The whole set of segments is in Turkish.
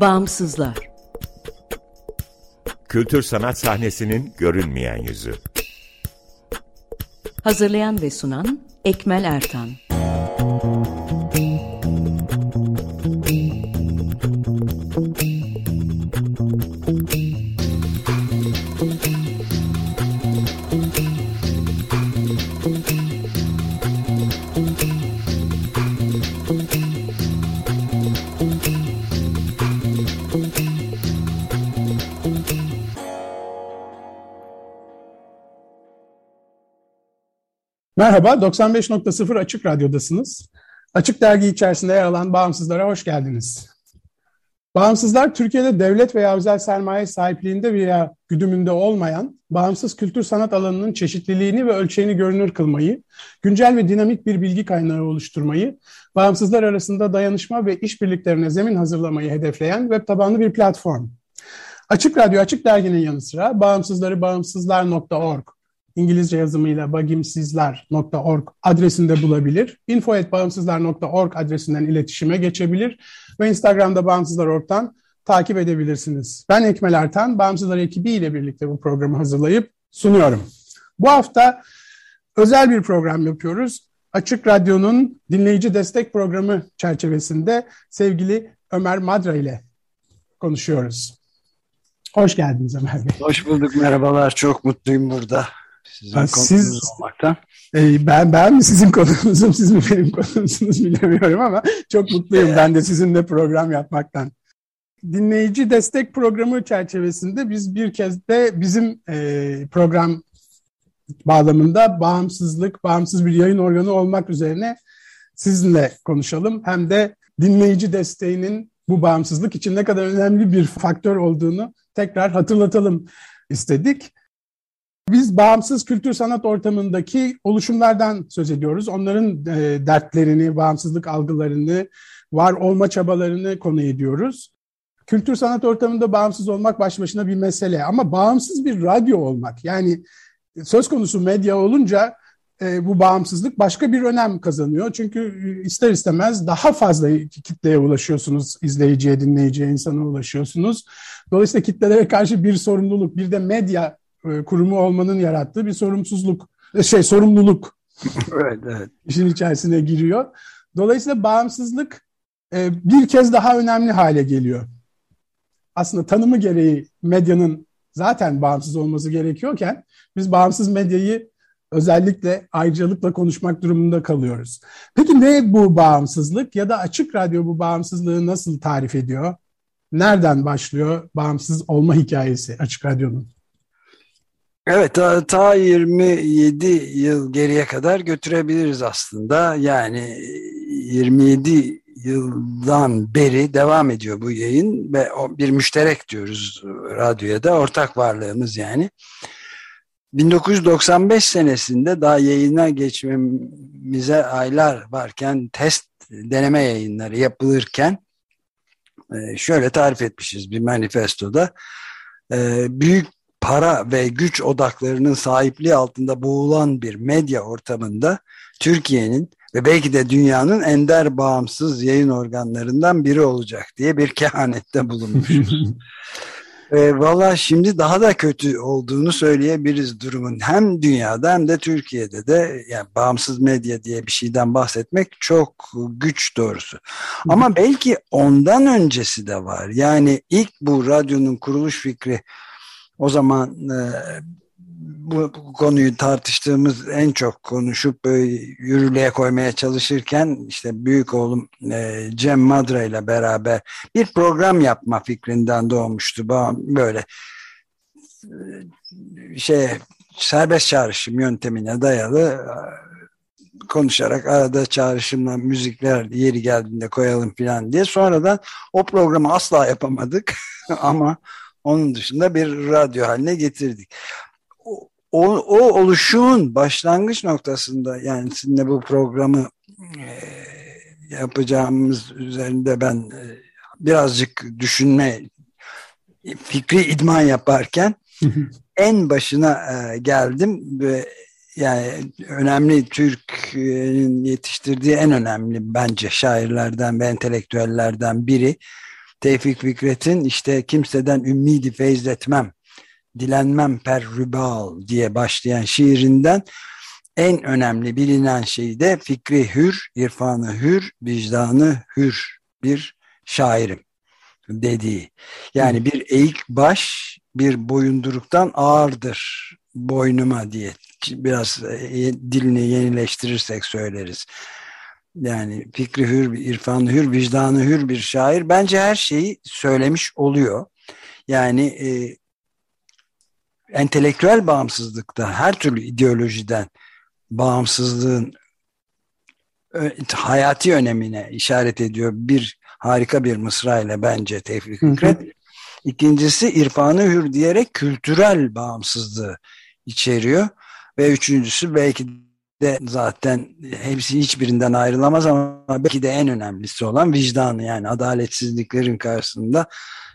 Bağımsızlar Kültür sanat sahnesinin görünmeyen yüzü. Hazırlayan ve sunan Ekmel Ertan Merhaba, 95.0 Açık Radyo'dasınız. Açık Dergi içerisinde yer alan Bağımsızlara hoş geldiniz. Bağımsızlar, Türkiye'de devlet veya özel sermaye sahipliğinde veya güdümünde olmayan, bağımsız kültür sanat alanının çeşitliliğini ve ölçeğini görünür kılmayı, güncel ve dinamik bir bilgi kaynağı oluşturmayı, bağımsızlar arasında dayanışma ve işbirliklerine zemin hazırlamayı hedefleyen web tabanlı bir platform. Açık Radyo, Açık Dergi'nin yanı sıra bağımsızları bağımsızlar.org, İngilizce yazımıyla bagimsizler.org adresinde bulabilir. info.bağımsızlar.org adresinden iletişime geçebilir ve Instagram'da Bağımsızlar.org'dan takip edebilirsiniz. Ben Ekmel Ertan, Bağımsızlar ekibi ile birlikte bu programı hazırlayıp sunuyorum. Bu hafta özel bir program yapıyoruz. Açık Radyo'nun dinleyici destek programı çerçevesinde sevgili Ömer Madra ile konuşuyoruz. Hoş geldiniz Ömer Bey. Hoş bulduk, merhabalar. Çok mutluyum burada. Sizin siz, olmaktan. E, ben ben mi sizin konunuzum, siz mi benim konumsunuz bilemiyorum ama çok mutluyum ben de sizinle program yapmaktan. Dinleyici destek programı çerçevesinde biz bir kez de bizim e, program bağlamında bağımsızlık, bağımsız bir yayın organı olmak üzerine sizinle konuşalım. Hem de dinleyici desteğinin bu bağımsızlık için ne kadar önemli bir faktör olduğunu tekrar hatırlatalım istedik. Biz bağımsız kültür sanat ortamındaki oluşumlardan söz ediyoruz. Onların e, dertlerini, bağımsızlık algılarını, var olma çabalarını konu ediyoruz. Kültür sanat ortamında bağımsız olmak baş başına bir mesele ama bağımsız bir radyo olmak yani söz konusu medya olunca e, bu bağımsızlık başka bir önem kazanıyor. Çünkü ister istemez daha fazla kitleye ulaşıyorsunuz, izleyiciye, dinleyiciye, insana ulaşıyorsunuz. Dolayısıyla kitlelere karşı bir sorumluluk, bir de medya e, kurumu olmanın yarattığı bir sorumsuzluk, e, şey sorumluluk. evet, evet. işin içerisine giriyor. Dolayısıyla bağımsızlık e, bir kez daha önemli hale geliyor. Aslında tanımı gereği medyanın zaten bağımsız olması gerekiyorken biz bağımsız medyayı özellikle ayrıcalıkla konuşmak durumunda kalıyoruz. Peki ne bu bağımsızlık ya da açık radyo bu bağımsızlığı nasıl tarif ediyor? Nereden başlıyor bağımsız olma hikayesi açık radyonun? Evet ta, ta 27 yıl geriye kadar götürebiliriz aslında. Yani 27 yıldan beri devam ediyor bu yayın ve bir müşterek diyoruz radyoya da ortak varlığımız yani. 1995 senesinde daha yayına geçmemize aylar varken test deneme yayınları yapılırken e, şöyle tarif etmişiz bir manifestoda. E, büyük para ve güç odaklarının sahipliği altında boğulan bir medya ortamında Türkiye'nin ve belki de dünyanın ender bağımsız yayın organlarından biri olacak diye bir kehanette bulunmuşuz. e, Valla şimdi daha da kötü olduğunu söyleyebiliriz durumun. Hem dünyada hem de Türkiye'de de yani bağımsız medya diye bir şeyden bahsetmek çok güç doğrusu. Ama belki ondan öncesi de var. Yani ilk bu radyonun kuruluş fikri o zaman e, bu, bu konuyu tartıştığımız en çok konuşup böyle yürürlüğe koymaya çalışırken işte büyük oğlum e, Cem Madra ile beraber bir program yapma fikrinden doğmuştu. Böyle e, şey serbest çağrışım yöntemine dayalı e, konuşarak arada çağrışımla müzikler yeri geldiğinde koyalım falan diye. Sonradan o programı asla yapamadık ama onun dışında bir radyo haline getirdik. O, o, o oluşumun başlangıç noktasında yani sizinle bu programı e, yapacağımız üzerinde ben e, birazcık düşünme fikri idman yaparken en başına e, geldim ve yani önemli Türk'ün yetiştirdiği en önemli bence şairlerden ve entelektüellerden biri Tevfik Fikret'in işte kimseden ümmidi feyzetmem, dilenmem per rübal diye başlayan şiirinden en önemli bilinen şey de fikri hür, irfanı hür, vicdanı hür bir şairim dediği. Yani bir eğik baş bir boyunduruktan ağırdır boynuma diye biraz e, dilini yenileştirirsek söyleriz. Yani fikri hür, irfanı hür, vicdanı hür bir şair bence her şeyi söylemiş oluyor. Yani e, entelektüel bağımsızlıkta her türlü ideolojiden bağımsızlığın hayati önemine işaret ediyor. Bir harika bir mısra ile bence Tevfik Fikret. İkincisi irfanı hür diyerek kültürel bağımsızlığı içeriyor. Ve üçüncüsü belki de zaten hepsi hiçbirinden ayrılamaz ama belki de en önemlisi olan vicdanı yani adaletsizliklerin karşısında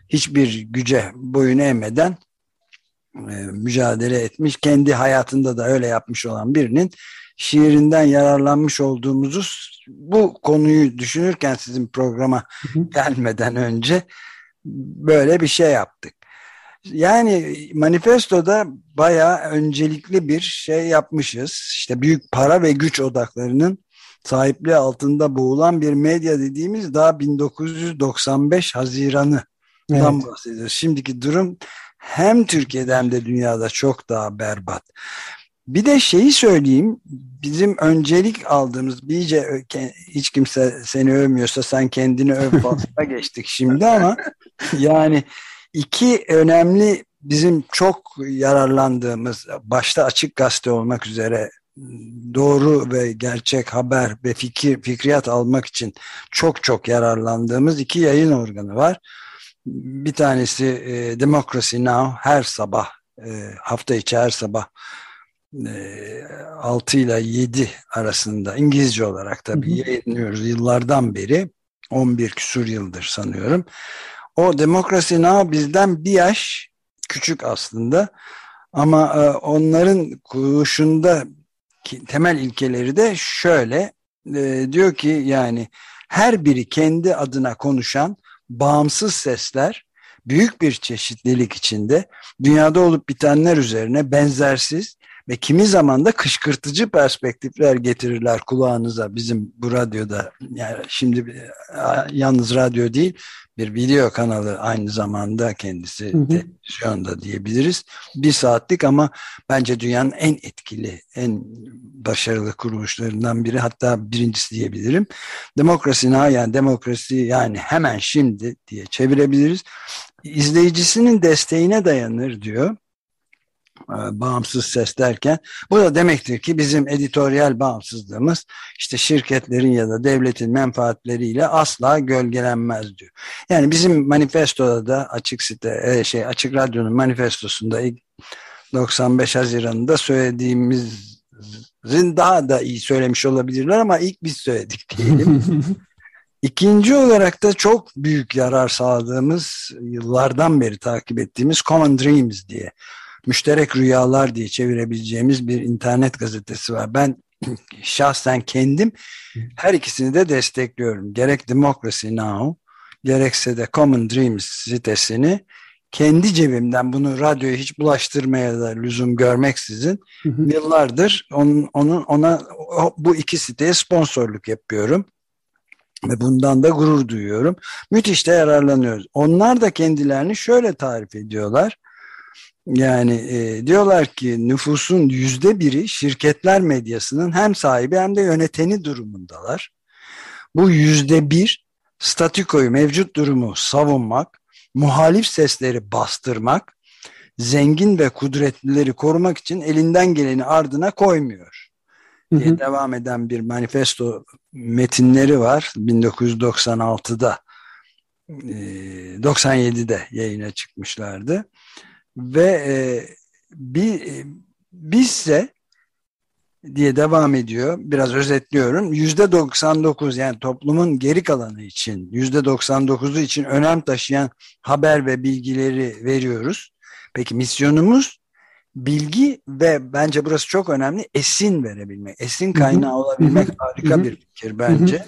hiçbir güce boyun eğmeden e, mücadele etmiş. Kendi hayatında da öyle yapmış olan birinin şiirinden yararlanmış olduğumuzu bu konuyu düşünürken sizin programa gelmeden önce böyle bir şey yaptık. Yani manifestoda bayağı öncelikli bir şey yapmışız. İşte büyük para ve güç odaklarının sahipliği altında boğulan bir medya dediğimiz daha 1995 Haziran'ı evet. bahsediyoruz. Şimdiki durum hem Türkiye'de hem de dünyada çok daha berbat. Bir de şeyi söyleyeyim, bizim öncelik aldığımız, iyice hiç kimse seni övmüyorsa sen kendini öv fasla geçtik şimdi ama yani iki önemli bizim çok yararlandığımız, başta açık gazete olmak üzere doğru ve gerçek haber ve fikir fikriyat almak için çok çok yararlandığımız iki yayın organı var. Bir tanesi e, Democracy Now her sabah e, hafta içi her sabah 6 ile 7 arasında İngilizce olarak tabii hı hı. yayınlıyoruz yıllardan beri 11 küsur yıldır sanıyorum. O Demokrasi Now bizden bir yaş küçük aslında. Ama e, onların kuruluşunda temel ilkeleri de şöyle. E, diyor ki yani her biri kendi adına konuşan bağımsız sesler büyük bir çeşitlilik içinde dünyada olup bitenler üzerine benzersiz ve kimi zaman da kışkırtıcı perspektifler getirirler kulağınıza bizim bu radyoda yani şimdi yalnız radyo değil bir video kanalı aynı zamanda kendisi hı hı. televizyonda diyebiliriz. Bir saatlik ama bence dünyanın en etkili, en başarılı kuruluşlarından biri hatta birincisi diyebilirim. Demokrasi yani demokrasi yani hemen şimdi diye çevirebiliriz. İzleyicisinin desteğine dayanır diyor e, bağımsız ses derken bu da demektir ki bizim editoryal bağımsızlığımız işte şirketlerin ya da devletin menfaatleriyle asla gölgelenmez diyor. Yani bizim manifestoda da açık site e, şey açık radyonun manifestosunda 95 Haziran'da söylediğimizin daha da iyi söylemiş olabilirler ama ilk biz söyledik diyelim. İkinci olarak da çok büyük yarar sağladığımız yıllardan beri takip ettiğimiz Common Dreams diye müşterek rüyalar diye çevirebileceğimiz bir internet gazetesi var. Ben şahsen kendim her ikisini de destekliyorum. Gerek Democracy Now, gerekse de Common Dreams sitesini kendi cebimden bunu radyoya hiç bulaştırmaya da lüzum görmeksizin hı hı. yıllardır onun, onun ona bu iki siteye sponsorluk yapıyorum ve bundan da gurur duyuyorum. Müthiş de yararlanıyoruz. Onlar da kendilerini şöyle tarif ediyorlar. Yani e, diyorlar ki nüfusun yüzde biri şirketler medyasının hem sahibi hem de yöneteni durumundalar. Bu yüzde bir statükoyu mevcut durumu savunmak, muhalif sesleri bastırmak, zengin ve kudretlileri korumak için elinden geleni ardına koymuyor. Diye hı hı. devam eden bir manifesto metinleri var 1996'da 97'de yayına çıkmışlardı ve e, bir e, bizse diye devam ediyor. Biraz özetliyorum. Yüzde 99 yani toplumun geri kalanı için yüzde 99'u için önem taşıyan haber ve bilgileri veriyoruz. Peki misyonumuz bilgi ve bence burası çok önemli esin verebilmek. Esin kaynağı olabilmek harika bir fikir bence.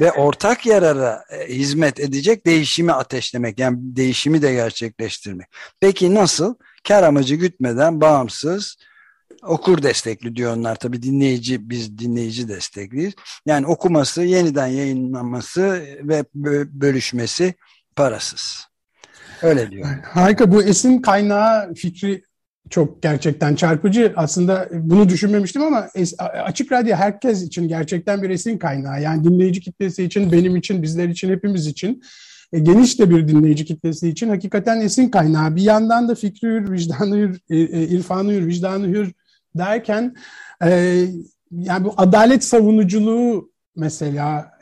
Ve ortak yarara e, hizmet edecek değişimi ateşlemek yani değişimi de gerçekleştirmek. Peki nasıl? Kar amacı gütmeden bağımsız okur destekli diyor onlar tabi dinleyici biz dinleyici destekliyiz. Yani okuması, yeniden yayınlanması ve bölüşmesi parasız. Öyle diyor. Harika bu esin kaynağı fikri çok gerçekten çarpıcı. Aslında bunu düşünmemiştim ama Açık Radyo herkes için gerçekten bir esin kaynağı. Yani dinleyici kitlesi için, benim için, bizler için, hepimiz için e, geniş de bir dinleyici kitlesi için hakikaten esin kaynağı. Bir yandan da fikri hür, vicdanı hür, e, e, irfanı hür, vicdanı hür derken yani bu adalet savunuculuğu mesela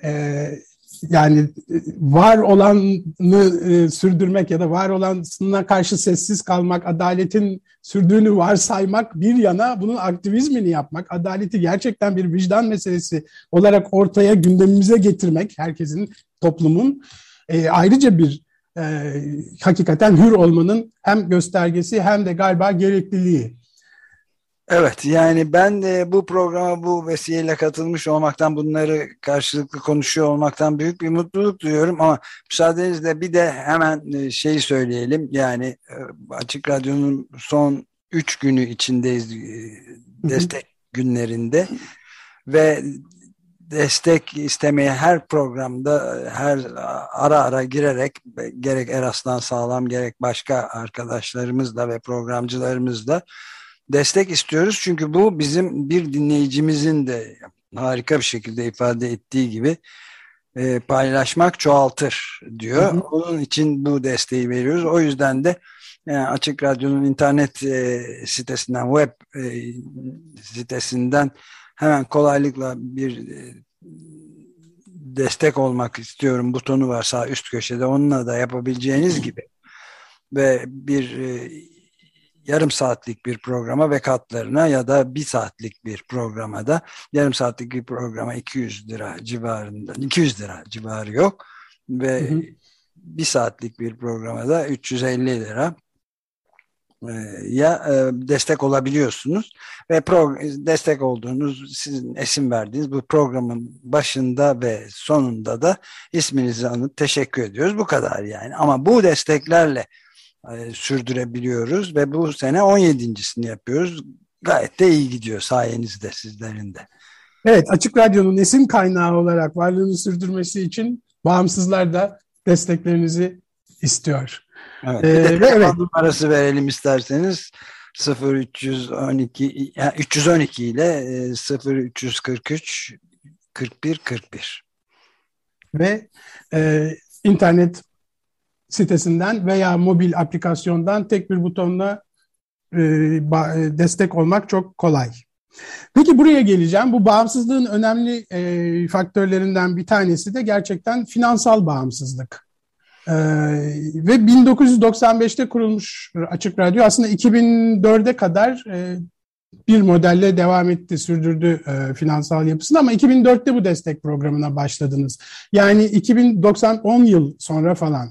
yani e, var olanı e, sürdürmek ya da var olanına karşı sessiz kalmak, adaletin sürdüğünü varsaymak bir yana bunun aktivizmini yapmak, adaleti gerçekten bir vicdan meselesi olarak ortaya gündemimize getirmek herkesin, toplumun e, ayrıca bir e, hakikaten hür olmanın hem göstergesi hem de galiba gerekliliği. Evet yani ben de bu programa bu vesileyle katılmış olmaktan bunları karşılıklı konuşuyor olmaktan büyük bir mutluluk duyuyorum ama müsaadenizle bir de hemen e, şeyi söyleyelim. Yani e, Açık Radyo'nun son üç günü içindeyiz e, destek günlerinde ve destek istemeye her programda her ara ara girerek gerek Eraslan Sağlam gerek başka arkadaşlarımızla ve programcılarımızla destek istiyoruz. Çünkü bu bizim bir dinleyicimizin de harika bir şekilde ifade ettiği gibi e, paylaşmak çoğaltır diyor. Hı hı. Onun için bu desteği veriyoruz. O yüzden de yani e, Açık Radyo'nun internet e, sitesinden, web e, sitesinden hemen kolaylıkla bir e, destek olmak istiyorum butonu var sağ üst köşede. Onunla da yapabileceğiniz gibi ve bir e, yarım saatlik bir programa ve katlarına ya da bir saatlik bir programa da yarım saatlik bir programa 200 lira civarında 200 lira civarı yok. Ve hı hı. bir saatlik bir programa da 350 lira e, ya e, destek olabiliyorsunuz. Ve destek olduğunuz sizin isim verdiğiniz bu programın başında ve sonunda da isminizi anıp teşekkür ediyoruz. Bu kadar yani. Ama bu desteklerle sürdürebiliyoruz ve bu sene 17.sini yapıyoruz. Gayet de iyi gidiyor sayenizde sizlerin de. Evet Açık Radyo'nun esin kaynağı olarak varlığını sürdürmesi için bağımsızlar da desteklerinizi istiyor. Evet, ee, bir de ee, evet. numarası verelim isterseniz 0312 yani 312 ile 0343 41 41 ve e, internet sitesinden veya mobil aplikasyondan tek bir butonla e, destek olmak çok kolay. Peki buraya geleceğim. Bu bağımsızlığın önemli e, faktörlerinden bir tanesi de gerçekten finansal bağımsızlık. Ve 1995'te kurulmuş Açık Radyo aslında 2004'e kadar e, bir modelle devam etti, sürdürdü e, finansal yapısını ama 2004'te bu destek programına başladınız. Yani 2090 10 yıl sonra falan.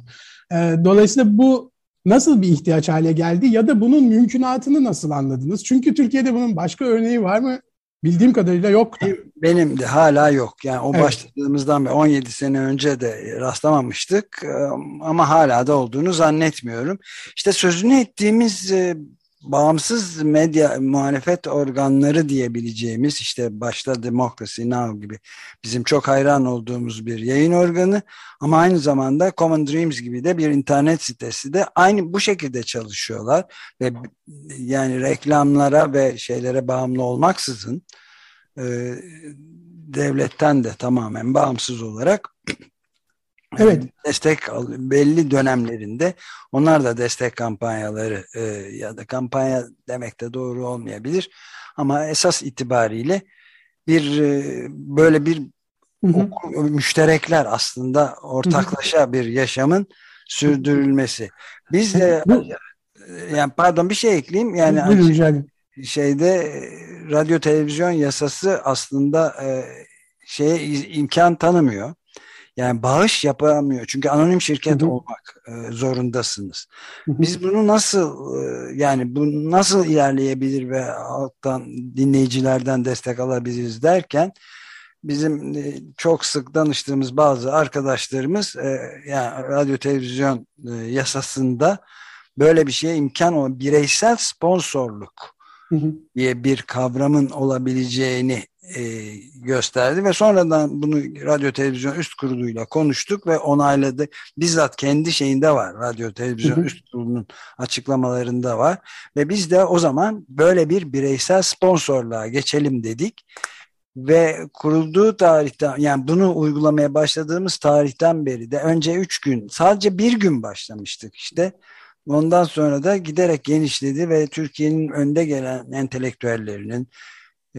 E, dolayısıyla bu nasıl bir ihtiyaç hale geldi ya da bunun mümkünatını nasıl anladınız? Çünkü Türkiye'de bunun başka örneği var mı? Bildiğim kadarıyla yok da. Benim de hala yok. Yani o evet. başladığımızdan beri 17 sene önce de rastlamamıştık e, ama hala da olduğunu zannetmiyorum. İşte sözünü ettiğimiz e, bağımsız medya muhalefet organları diyebileceğimiz işte başta Democracy Now gibi bizim çok hayran olduğumuz bir yayın organı ama aynı zamanda Common Dreams gibi de bir internet sitesi de aynı bu şekilde çalışıyorlar. Ve yani reklamlara ve şeylere bağımlı olmaksızın e, devletten de tamamen bağımsız olarak Evet. Destek belli dönemlerinde onlar da destek kampanyaları e, ya da kampanya demek de doğru olmayabilir ama esas itibariyle bir e, böyle bir hı hı. Oku, müşterekler aslında ortaklaşa hı hı. bir yaşamın sürdürülmesi. Biz de yani pardon bir şey ekleyeyim yani Buyurun, şeyde e, radyo televizyon yasası aslında e, şeye imkan tanımıyor. Yani bağış yapamıyor. Çünkü anonim şirket hı hı. olmak e, zorundasınız. Hı hı. Biz bunu nasıl e, yani bu nasıl ilerleyebilir ve alttan dinleyicilerden destek alabiliriz derken bizim e, çok sık danıştığımız bazı arkadaşlarımız e, yani radyo televizyon e, yasasında böyle bir şeye imkan olan bireysel sponsorluk diye bir kavramın olabileceğini e, gösterdi ve sonradan bunu radyo televizyon üst kuruluyla konuştuk ve onayladı. Bizzat kendi şeyinde var radyo televizyon üst kurulunun açıklamalarında var. Ve biz de o zaman böyle bir bireysel sponsorluğa geçelim dedik. Ve kurulduğu tarihten yani bunu uygulamaya başladığımız tarihten beri de önce üç gün sadece bir gün başlamıştık işte. Ondan sonra da giderek genişledi ve Türkiye'nin önde gelen entelektüellerinin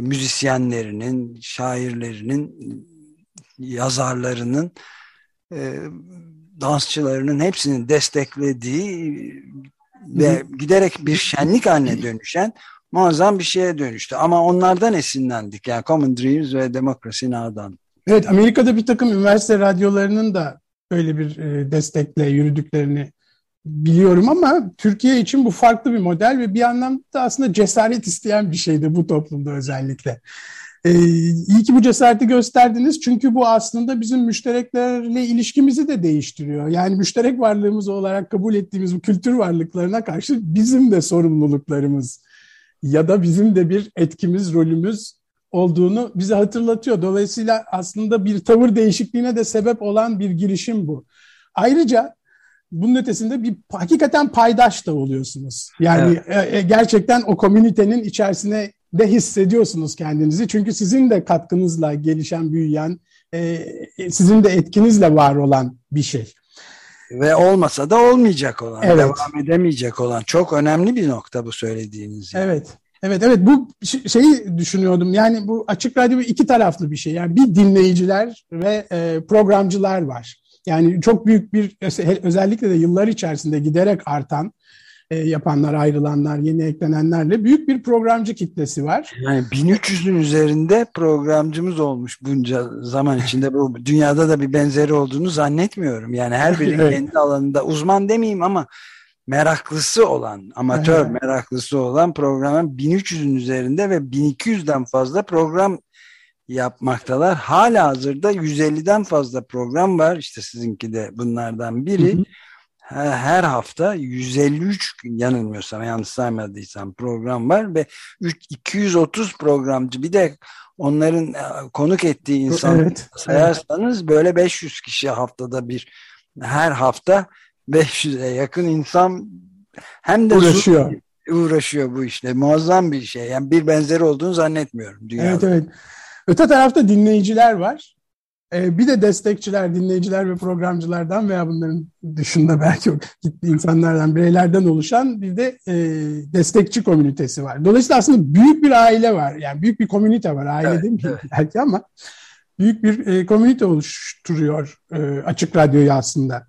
müzisyenlerinin, şairlerinin, yazarlarının, e, dansçılarının hepsinin desteklediği ve giderek bir şenlik haline dönüşen muazzam bir şeye dönüştü. Ama onlardan esinlendik. Yani Common Dreams ve Democracy Now'dan. Evet, Amerika'da bir takım üniversite radyolarının da böyle bir e, destekle yürüdüklerini biliyorum ama Türkiye için bu farklı bir model ve bir anlamda aslında cesaret isteyen bir şeydi bu toplumda özellikle. Ee, iyi ki bu cesareti gösterdiniz çünkü bu aslında bizim müştereklerle ilişkimizi de değiştiriyor. Yani müşterek varlığımız olarak kabul ettiğimiz bu kültür varlıklarına karşı bizim de sorumluluklarımız ya da bizim de bir etkimiz, rolümüz olduğunu bize hatırlatıyor. Dolayısıyla aslında bir tavır değişikliğine de sebep olan bir girişim bu. Ayrıca bunun ötesinde bir hakikaten paydaş da oluyorsunuz. Yani evet. e, gerçekten o komünitenin içerisine de hissediyorsunuz kendinizi. Çünkü sizin de katkınızla gelişen, büyüyen, e, e, sizin de etkinizle var olan bir şey. Ve olmasa da olmayacak olan, evet. devam edemeyecek olan çok önemli bir nokta bu söylediğiniz. Yani. Evet. Evet evet bu şeyi düşünüyordum yani bu açık radyo iki taraflı bir şey yani bir dinleyiciler ve e, programcılar var. Yani çok büyük bir özellikle de yıllar içerisinde giderek artan e, yapanlar, ayrılanlar, yeni eklenenlerle büyük bir programcı kitlesi var. Yani 1300'ün üzerinde programcımız olmuş bunca zaman içinde. Bu dünyada da bir benzeri olduğunu zannetmiyorum. Yani her biri evet. kendi alanında uzman demeyeyim ama meraklısı olan, amatör meraklısı olan programın 1300'ün üzerinde ve 1200'den fazla program yapmaktalar. Hala hazırda 150'den fazla program var. İşte sizinki de bunlardan biri. Hı hı. Her hafta 153 yanılmıyorsam yanlış saymadıysam program var ve 230 programcı bir de onların e, konuk ettiği insan evet, sayarsanız evet. böyle 500 kişi haftada bir her hafta 500'e yakın insan hem de uğraşıyor. uğraşıyor bu işte. Muazzam bir şey. Yani bir benzeri olduğunu zannetmiyorum dünyada. Evet evet. Öte tarafta dinleyiciler var. Ee, bir de destekçiler, dinleyiciler ve programcılardan veya bunların dışında belki gittiği insanlardan, bireylerden oluşan bir de e, destekçi komünitesi var. Dolayısıyla aslında büyük bir aile var. Yani büyük bir komünite var. Aile evet, değil mi evet. belki ama büyük bir e, komünite oluşturuyor e, Açık Radyo'yu aslında.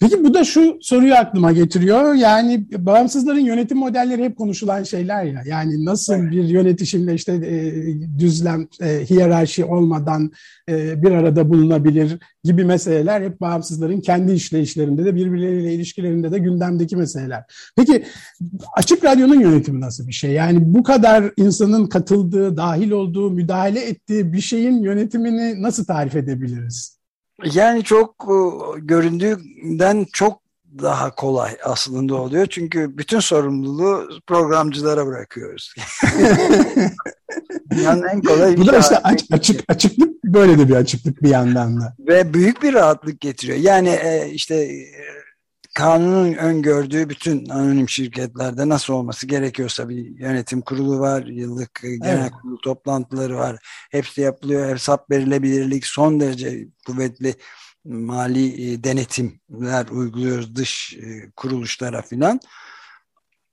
Peki bu da şu soruyu aklıma getiriyor. Yani bağımsızların yönetim modelleri hep konuşulan şeyler ya. Yani nasıl evet. bir yönetişimle işte e, düzlem, e, hiyerarşi olmadan e, bir arada bulunabilir gibi meseleler hep bağımsızların kendi işleyişlerinde de birbirleriyle ilişkilerinde de gündemdeki meseleler. Peki Açık Radyo'nun yönetimi nasıl bir şey? Yani bu kadar insanın katıldığı, dahil olduğu, müdahale ettiği bir şeyin yönetimini nasıl tarif edebiliriz? Yani çok e, göründüğünden çok daha kolay aslında oluyor. Çünkü bütün sorumluluğu programcılara bırakıyoruz. yani en kolay Bu da işte aç, açık açıklık böyle de bir açıklık bir yandan da. Ve büyük bir rahatlık getiriyor. Yani e, işte kanunun öngördüğü bütün anonim şirketlerde nasıl olması gerekiyorsa bir yönetim kurulu var, yıllık genel evet. kurulu toplantıları var. Hepsi yapılıyor. Hesap verilebilirlik son derece kuvvetli mali e, denetimler uyguluyoruz dış e, kuruluşlara filan.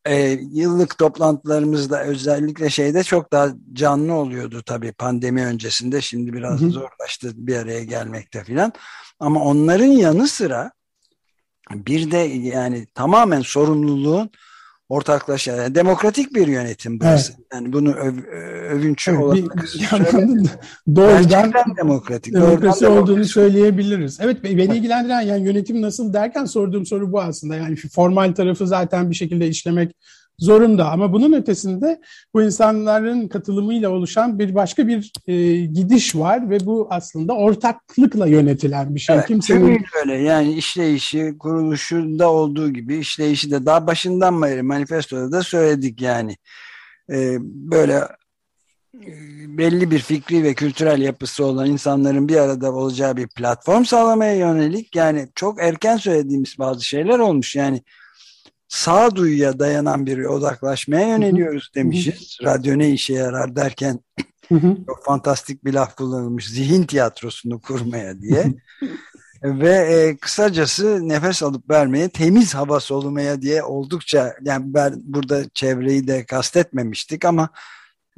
E, yıllık toplantılarımızda özellikle şeyde çok daha canlı oluyordu tabii pandemi öncesinde. Şimdi biraz hı hı. zorlaştı bir araya gelmekte filan. Ama onların yanı sıra bir de yani tamamen sorumluluğun ortaklaşa yani demokratik bir yönetim burası. Evet. Yani bunu öv, övünç evet, olarak doğrudan demokratik demokrasi doğrudan olduğunu demokrasi. söyleyebiliriz. Evet beni ilgilendiren yani yönetim nasıl derken sorduğum soru bu aslında. Yani formal tarafı zaten bir şekilde işlemek zorunda. Ama bunun ötesinde bu insanların katılımıyla oluşan bir başka bir e, gidiş var ve bu aslında ortaklıkla yönetilen bir şey. Evet, Kimsenin öyle yani işleyişi kuruluşunda olduğu gibi işleyişi de daha başından beri manifestoda da söyledik yani. Ee, böyle e, belli bir fikri ve kültürel yapısı olan insanların bir arada olacağı bir platform sağlamaya yönelik yani çok erken söylediğimiz bazı şeyler olmuş yani sağduyuya dayanan bir odaklaşmaya yöneliyoruz demişiz. Radyo ne işe yarar derken çok fantastik bir laf kullanılmış. Zihin tiyatrosunu kurmaya diye. Ve e, kısacası nefes alıp vermeye, temiz hava solumaya diye oldukça yani ben burada çevreyi de kastetmemiştik ama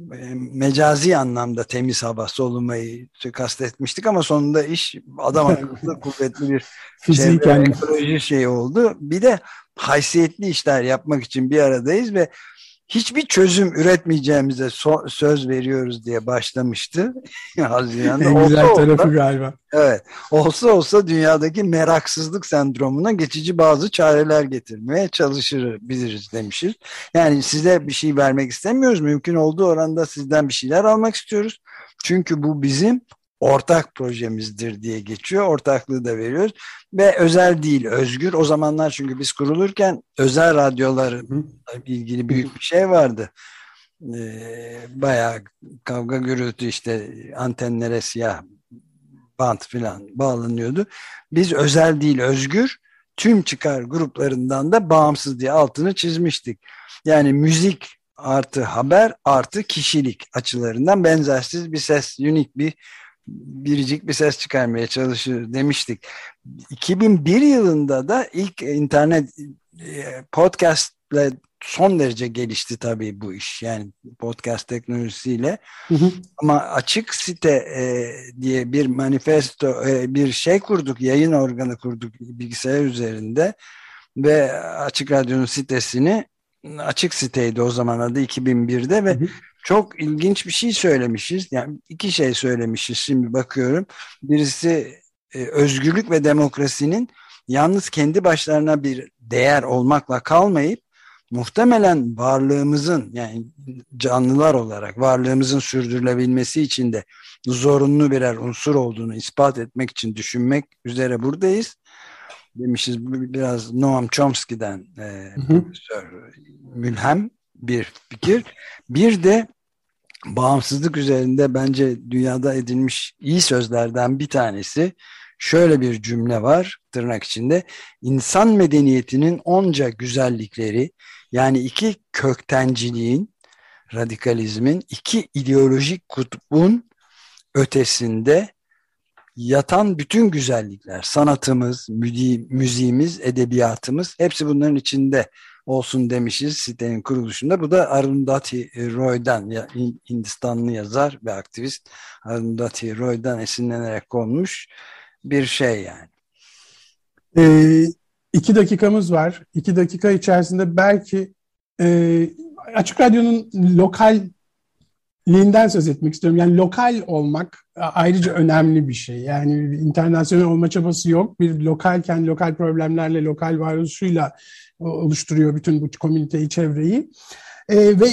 e, mecazi anlamda temiz hava solumayı kastetmiştik ama sonunda iş adam akıllı kuvvetli bir çevre ekoloji şey oldu. Bir de haysiyetli işler yapmak için bir aradayız ve hiçbir çözüm üretmeyeceğimize so söz veriyoruz diye başlamıştı. Haziran'da. En güzel olsa tarafı olsa, galiba. Evet. Olsa olsa dünyadaki meraksızlık sendromuna geçici bazı çareler getirmeye çalışır biliriz demişiz. Yani size bir şey vermek istemiyoruz. Mümkün olduğu oranda sizden bir şeyler almak istiyoruz. Çünkü bu bizim ortak projemizdir diye geçiyor. Ortaklığı da veriyoruz. Ve özel değil, özgür. O zamanlar çünkü biz kurulurken özel radyolarla ilgili büyük bir şey vardı. Ee, bayağı kavga gürültü işte antenlere siyah bant filan bağlanıyordu. Biz özel değil, özgür tüm çıkar gruplarından da bağımsız diye altını çizmiştik. Yani müzik artı haber artı kişilik açılarından benzersiz bir ses, unik bir biricik bir ses çıkarmaya çalışır demiştik. 2001 yılında da ilk internet e, podcastle son derece gelişti tabii bu iş. Yani podcast teknolojisiyle. Hı hı. Ama açık site e, diye bir manifesto, e, bir şey kurduk, yayın organı kurduk bilgisayar üzerinde ve Açık Radyo'nun sitesini açık siteydi o zaman adı 2001'de ve hı hı çok ilginç bir şey söylemişiz. Yani iki şey söylemişiz şimdi bakıyorum. Birisi e, özgürlük ve demokrasinin yalnız kendi başlarına bir değer olmakla kalmayıp muhtemelen varlığımızın yani canlılar olarak varlığımızın sürdürülebilmesi için de zorunlu birer unsur olduğunu ispat etmek için düşünmek üzere buradayız. Demişiz biraz Noam Chomsky'den e, profesör mülhem bir fikir. Bir de bağımsızlık üzerinde bence dünyada edilmiş iyi sözlerden bir tanesi şöyle bir cümle var tırnak içinde. İnsan medeniyetinin onca güzellikleri yani iki köktenciliğin radikalizmin iki ideolojik kutbun ötesinde yatan bütün güzellikler sanatımız, müziğimiz, edebiyatımız hepsi bunların içinde olsun demişiz sitenin kuruluşunda. Bu da Arundhati Roy'dan Hindistanlı yazar ve aktivist Arundhati Roy'dan esinlenerek konmuş bir şey yani. E, iki dakikamız var. İki dakika içerisinde belki e, Açık Radyo'nun lokalliğinden söz etmek istiyorum. Yani lokal olmak ayrıca önemli bir şey. Yani internasyonel olma çabası yok. Bir lokalken lokal problemlerle, lokal varoluşuyla oluşturuyor bütün bu komüniteyi, çevreyi. E, ve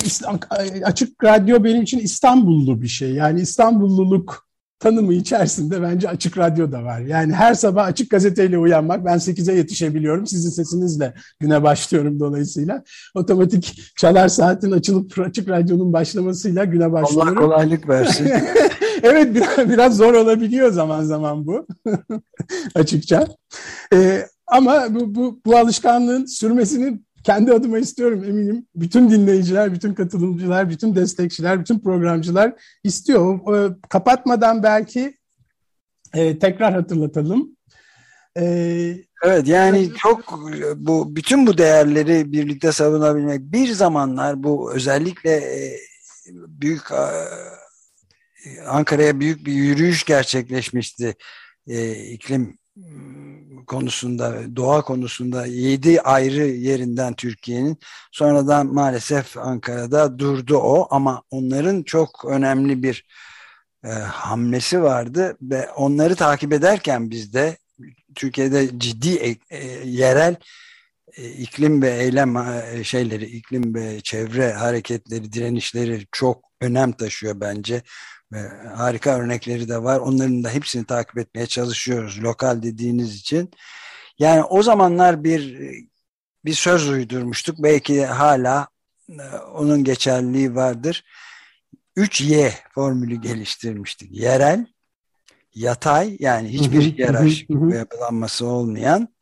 açık radyo benim için İstanbullu bir şey. Yani İstanbulluluk tanımı içerisinde bence açık radyo da var. Yani her sabah açık gazeteyle uyanmak, ben 8'e yetişebiliyorum. Sizin sesinizle güne başlıyorum dolayısıyla. Otomatik çalar saatin açılıp açık radyonun başlamasıyla güne başlıyorum. Allah kolaylık versin. evet biraz, biraz zor olabiliyor zaman zaman bu açıkça. Ee, ama bu, bu, bu alışkanlığın sürmesini kendi adıma istiyorum eminim. Bütün dinleyiciler, bütün katılımcılar, bütün destekçiler, bütün programcılar istiyor. E, kapatmadan belki e, tekrar hatırlatalım. E, evet yani çok bu bütün bu değerleri birlikte savunabilmek bir zamanlar bu özellikle e, büyük Ankara'ya büyük bir yürüyüş gerçekleşmişti e, iklim konusunda, doğa konusunda yedi ayrı yerinden Türkiye'nin sonradan maalesef Ankara'da durdu o. Ama onların çok önemli bir e, hamlesi vardı ve onları takip ederken biz de Türkiye'de ciddi e, e, yerel e, iklim ve eylem e, şeyleri, iklim ve çevre hareketleri, direnişleri çok önem taşıyor bence. Ve harika örnekleri de var. Onların da hepsini takip etmeye çalışıyoruz. Lokal dediğiniz için. Yani o zamanlar bir bir söz uydurmuştuk. Belki hala e, onun geçerliliği vardır. 3Y formülü geliştirmiştik. Yerel, yatay yani hiçbir hiyerarşik yapılanması olmayan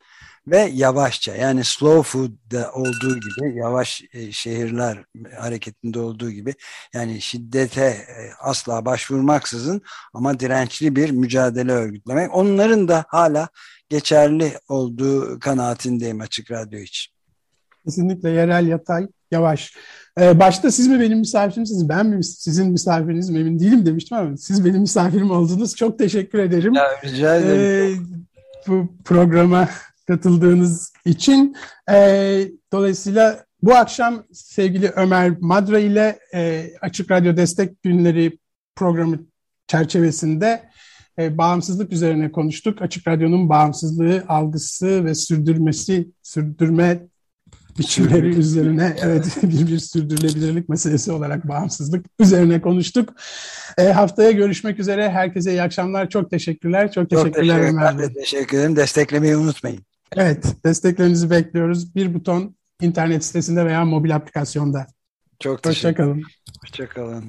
ve yavaşça yani slow food'da olduğu gibi yavaş e, şehirler hareketinde olduğu gibi yani şiddete e, asla başvurmaksızın ama dirençli bir mücadele örgütlemek onların da hala geçerli olduğu kanaatindeyim açık radyo için. Kesinlikle yerel yatay yavaş. Ee, başta siz mi benim misafirimsiniz, ben mi sizin misafiriniz mi emin değilim demiştim ama siz benim misafirim oldunuz. Çok teşekkür ederim. Ya, rica ederim. Ee, bu programa katıldığınız için. Ee, dolayısıyla bu akşam sevgili Ömer Madra ile e, Açık Radyo Destek Günleri programı çerçevesinde e, bağımsızlık üzerine konuştuk. Açık Radyo'nun bağımsızlığı, algısı ve sürdürmesi, sürdürme biçimleri üzerine evet bir bir sürdürülebilirlik meselesi olarak bağımsızlık üzerine konuştuk. E, haftaya görüşmek üzere. Herkese iyi akşamlar. Çok teşekkürler. Çok teşekkürler Çok teşekkür, teşekkür ederim. Desteklemeyi unutmayın. Evet, desteklerinizi bekliyoruz. Bir buton internet sitesinde veya mobil aplikasyonda. Çok teşekkür Hoşçakalın. Hoşçakalın.